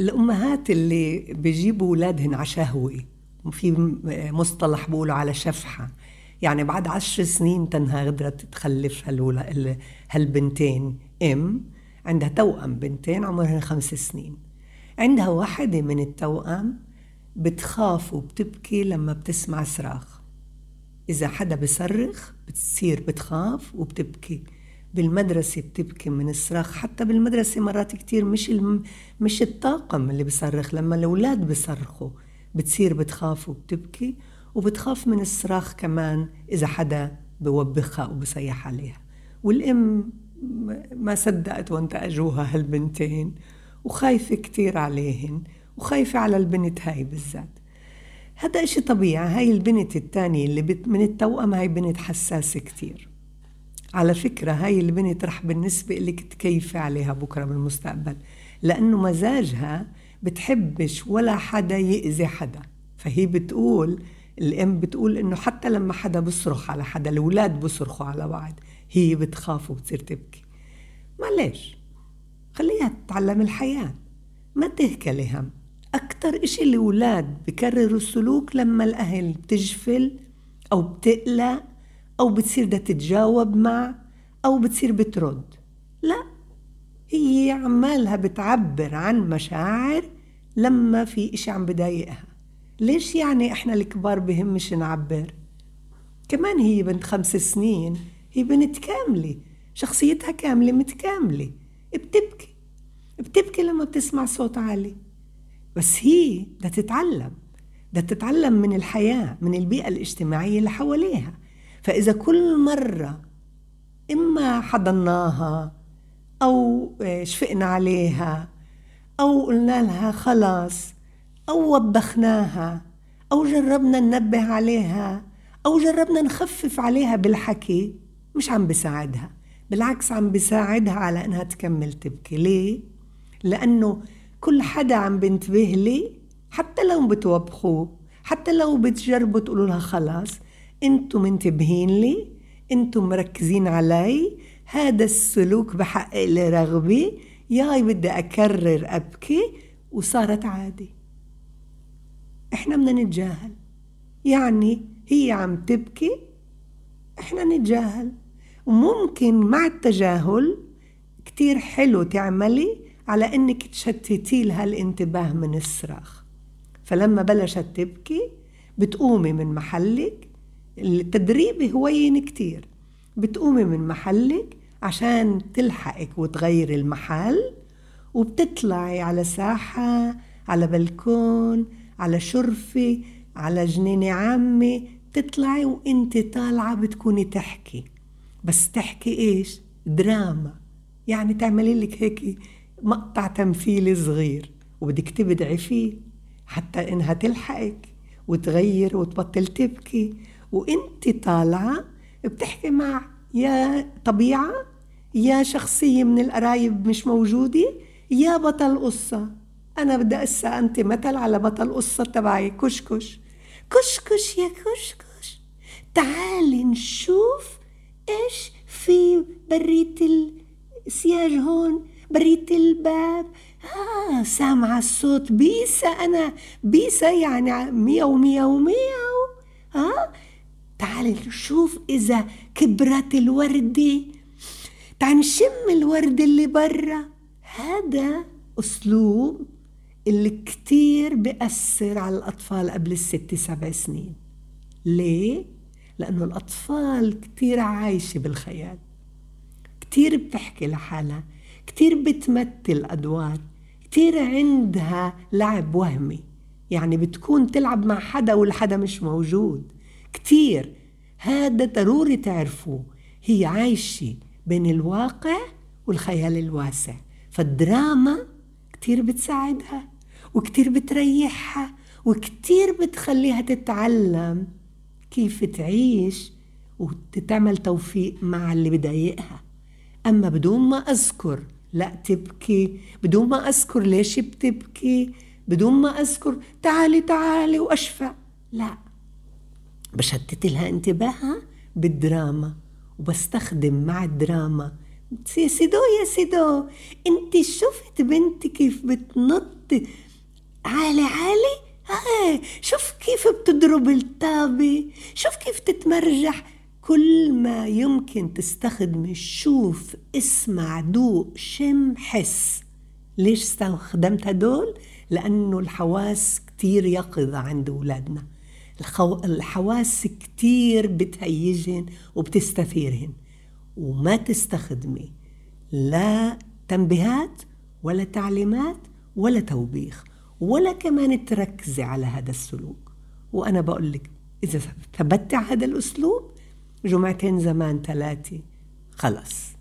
الأمهات اللي بيجيبوا أولادهن على شهوة في مصطلح بقولوا على شفحة. يعني بعد عشر سنين تنها قدرت تخلف هالبنتين أم عندها توأم بنتين عمرهن خمس سنين. عندها واحدة من التوأم بتخاف وبتبكي لما بتسمع صراخ. إذا حدا بصرخ بتصير بتخاف وبتبكي. بالمدرسة بتبكي من الصراخ حتى بالمدرسة مرات كتير مش الم... مش الطاقم اللي بصرخ لما الأولاد بصرخوا بتصير بتخاف وبتبكي وبتخاف من الصراخ كمان إذا حدا بوبخها وبصيح عليها. والأم ما صدقت وانت أجوها هالبنتين وخايفة كتير عليهن وخايفة على البنت هاي بالذات. هذا إشي طبيعي هاي البنت الثانية اللي بت من التوأم هاي بنت حساسة كتير. على فكرة هاي البنت رح بالنسبة لك تكيفي عليها بكرة بالمستقبل لأنه مزاجها بتحبش ولا حدا يأذي حدا. فهي بتقول الأم بتقول إنه حتى لما حدا بصرخ على حدا الأولاد بصرخوا على بعض هي بتخاف وبتصير تبكي. معلش خليها تتعلم الحياة ما تهكلي هم أكتر إشي الأولاد بكرروا السلوك لما الأهل بتجفل أو بتقلق أو بتصير بدها تتجاوب مع أو بتصير بترد. لا هي عمالها بتعبر عن مشاعر لما في إشي عم بضايقها. ليش يعني إحنا الكبار بهمش نعبر؟ كمان هي بنت خمس سنين هي بنت كاملة شخصيتها كاملة متكاملة بتبكي بتبكي لما بتسمع صوت عالي. بس هي بدها تتعلم بدها تتعلم من الحياة من البيئة الاجتماعية اللي حواليها. فإذا كل مرة إما حضناها أو شفقنا عليها أو قلنا لها خلاص أو وبخناها أو جربنا ننبه عليها أو جربنا نخفف عليها بالحكي مش عم بساعدها بالعكس عم بساعدها على إنها تكمل تبكي ليه؟ لأنه كل حدا عم بنتبه لي حتى لو بتوبخوه حتى لو بتجربوا تقولوا لها خلاص أنتم منتبهين لي أنتم مركزين علي هذا السلوك بحقق لي رغبة ياي بدي أكرر أبكي وصارت عادي. إحنا بدنا نتجاهل. يعني هي عم تبكي إحنا نتجاهل. وممكن مع التجاهل كتير حلو تعملي على إنك تشتتي لها الانتباه من الصراخ. فلما بلشت تبكي بتقومي من محلك التدريب هوين كتير. بتقومي من محلك عشان تلحقك وتغيري المحل وبتطلعي على ساحة على بلكون على شرفة على جنينة عامة. تطلعي وانت طالعة بتكوني تحكي. بس تحكي إيش؟ دراما. يعني تعملي لك هيك مقطع تمثيلي صغير وبدك تبدعي فيه حتى إنها تلحقك وتغير وتبطل تبكي. وانت طالعة بتحكي مع يا طبيعة يا شخصية من القرايب مش موجودة يا بطل قصة. أنا بدي أسا أنت مثل على بطل قصة تبعي كشكش كشكش يا كشكش تعالي نشوف إيش في برية السياج هون برية الباب. آه سامعة الصوت. بيسا أنا. بيسا يعني مية ومية ومية ها تعالي نشوف إذا كبرت الوردة تعال نشم الورد اللي برا. هذا أسلوب اللي كتير بأثر على الأطفال قبل الست سبع سنين. ليه؟ لأنه الأطفال كتير عايشة بالخيال. كتير بتحكي لحالها. كتير بتمثل أدوار. كتير عندها لعب وهمي. يعني بتكون تلعب مع حدا والحدا مش موجود. كتير. هذا ضروري تعرفوه. هي عايشة بين الواقع والخيال الواسع. فالدراما كتير بتساعدها وكتير بتريحها وكتير بتخليها تتعلم كيف تعيش وتتعمل توفيق مع اللي بضايقها أما بدون ما أذكر لا تبكي بدون ما أذكر ليش بتبكي بدون ما أذكر تعالي تعالي وأشفع لا. بشتت لها انتباهها بالدراما وبستخدم مع الدراما. يا سيدو يا سيدو انت شفت بنتي كيف بتنط عالي عالي؟ آه شوف كيف بتضرب الطابة شوف كيف تتمرجح. كل ما يمكن تستخدم شوف اسمع دوق شم حس. ليش استخدمت هدول؟ لأنه الحواس كتير يقظة عند أولادنا. الخو... الحواس كتير بتهيجهن وبتستثيرهن. وما تستخدمي لا تنبيهات ولا تعليمات ولا توبيخ ولا كمان تركزي على هذا السلوك. وأنا بقول لك إذا ثبتي على هذا الأسلوب جمعتين زمان ثلاثة خلص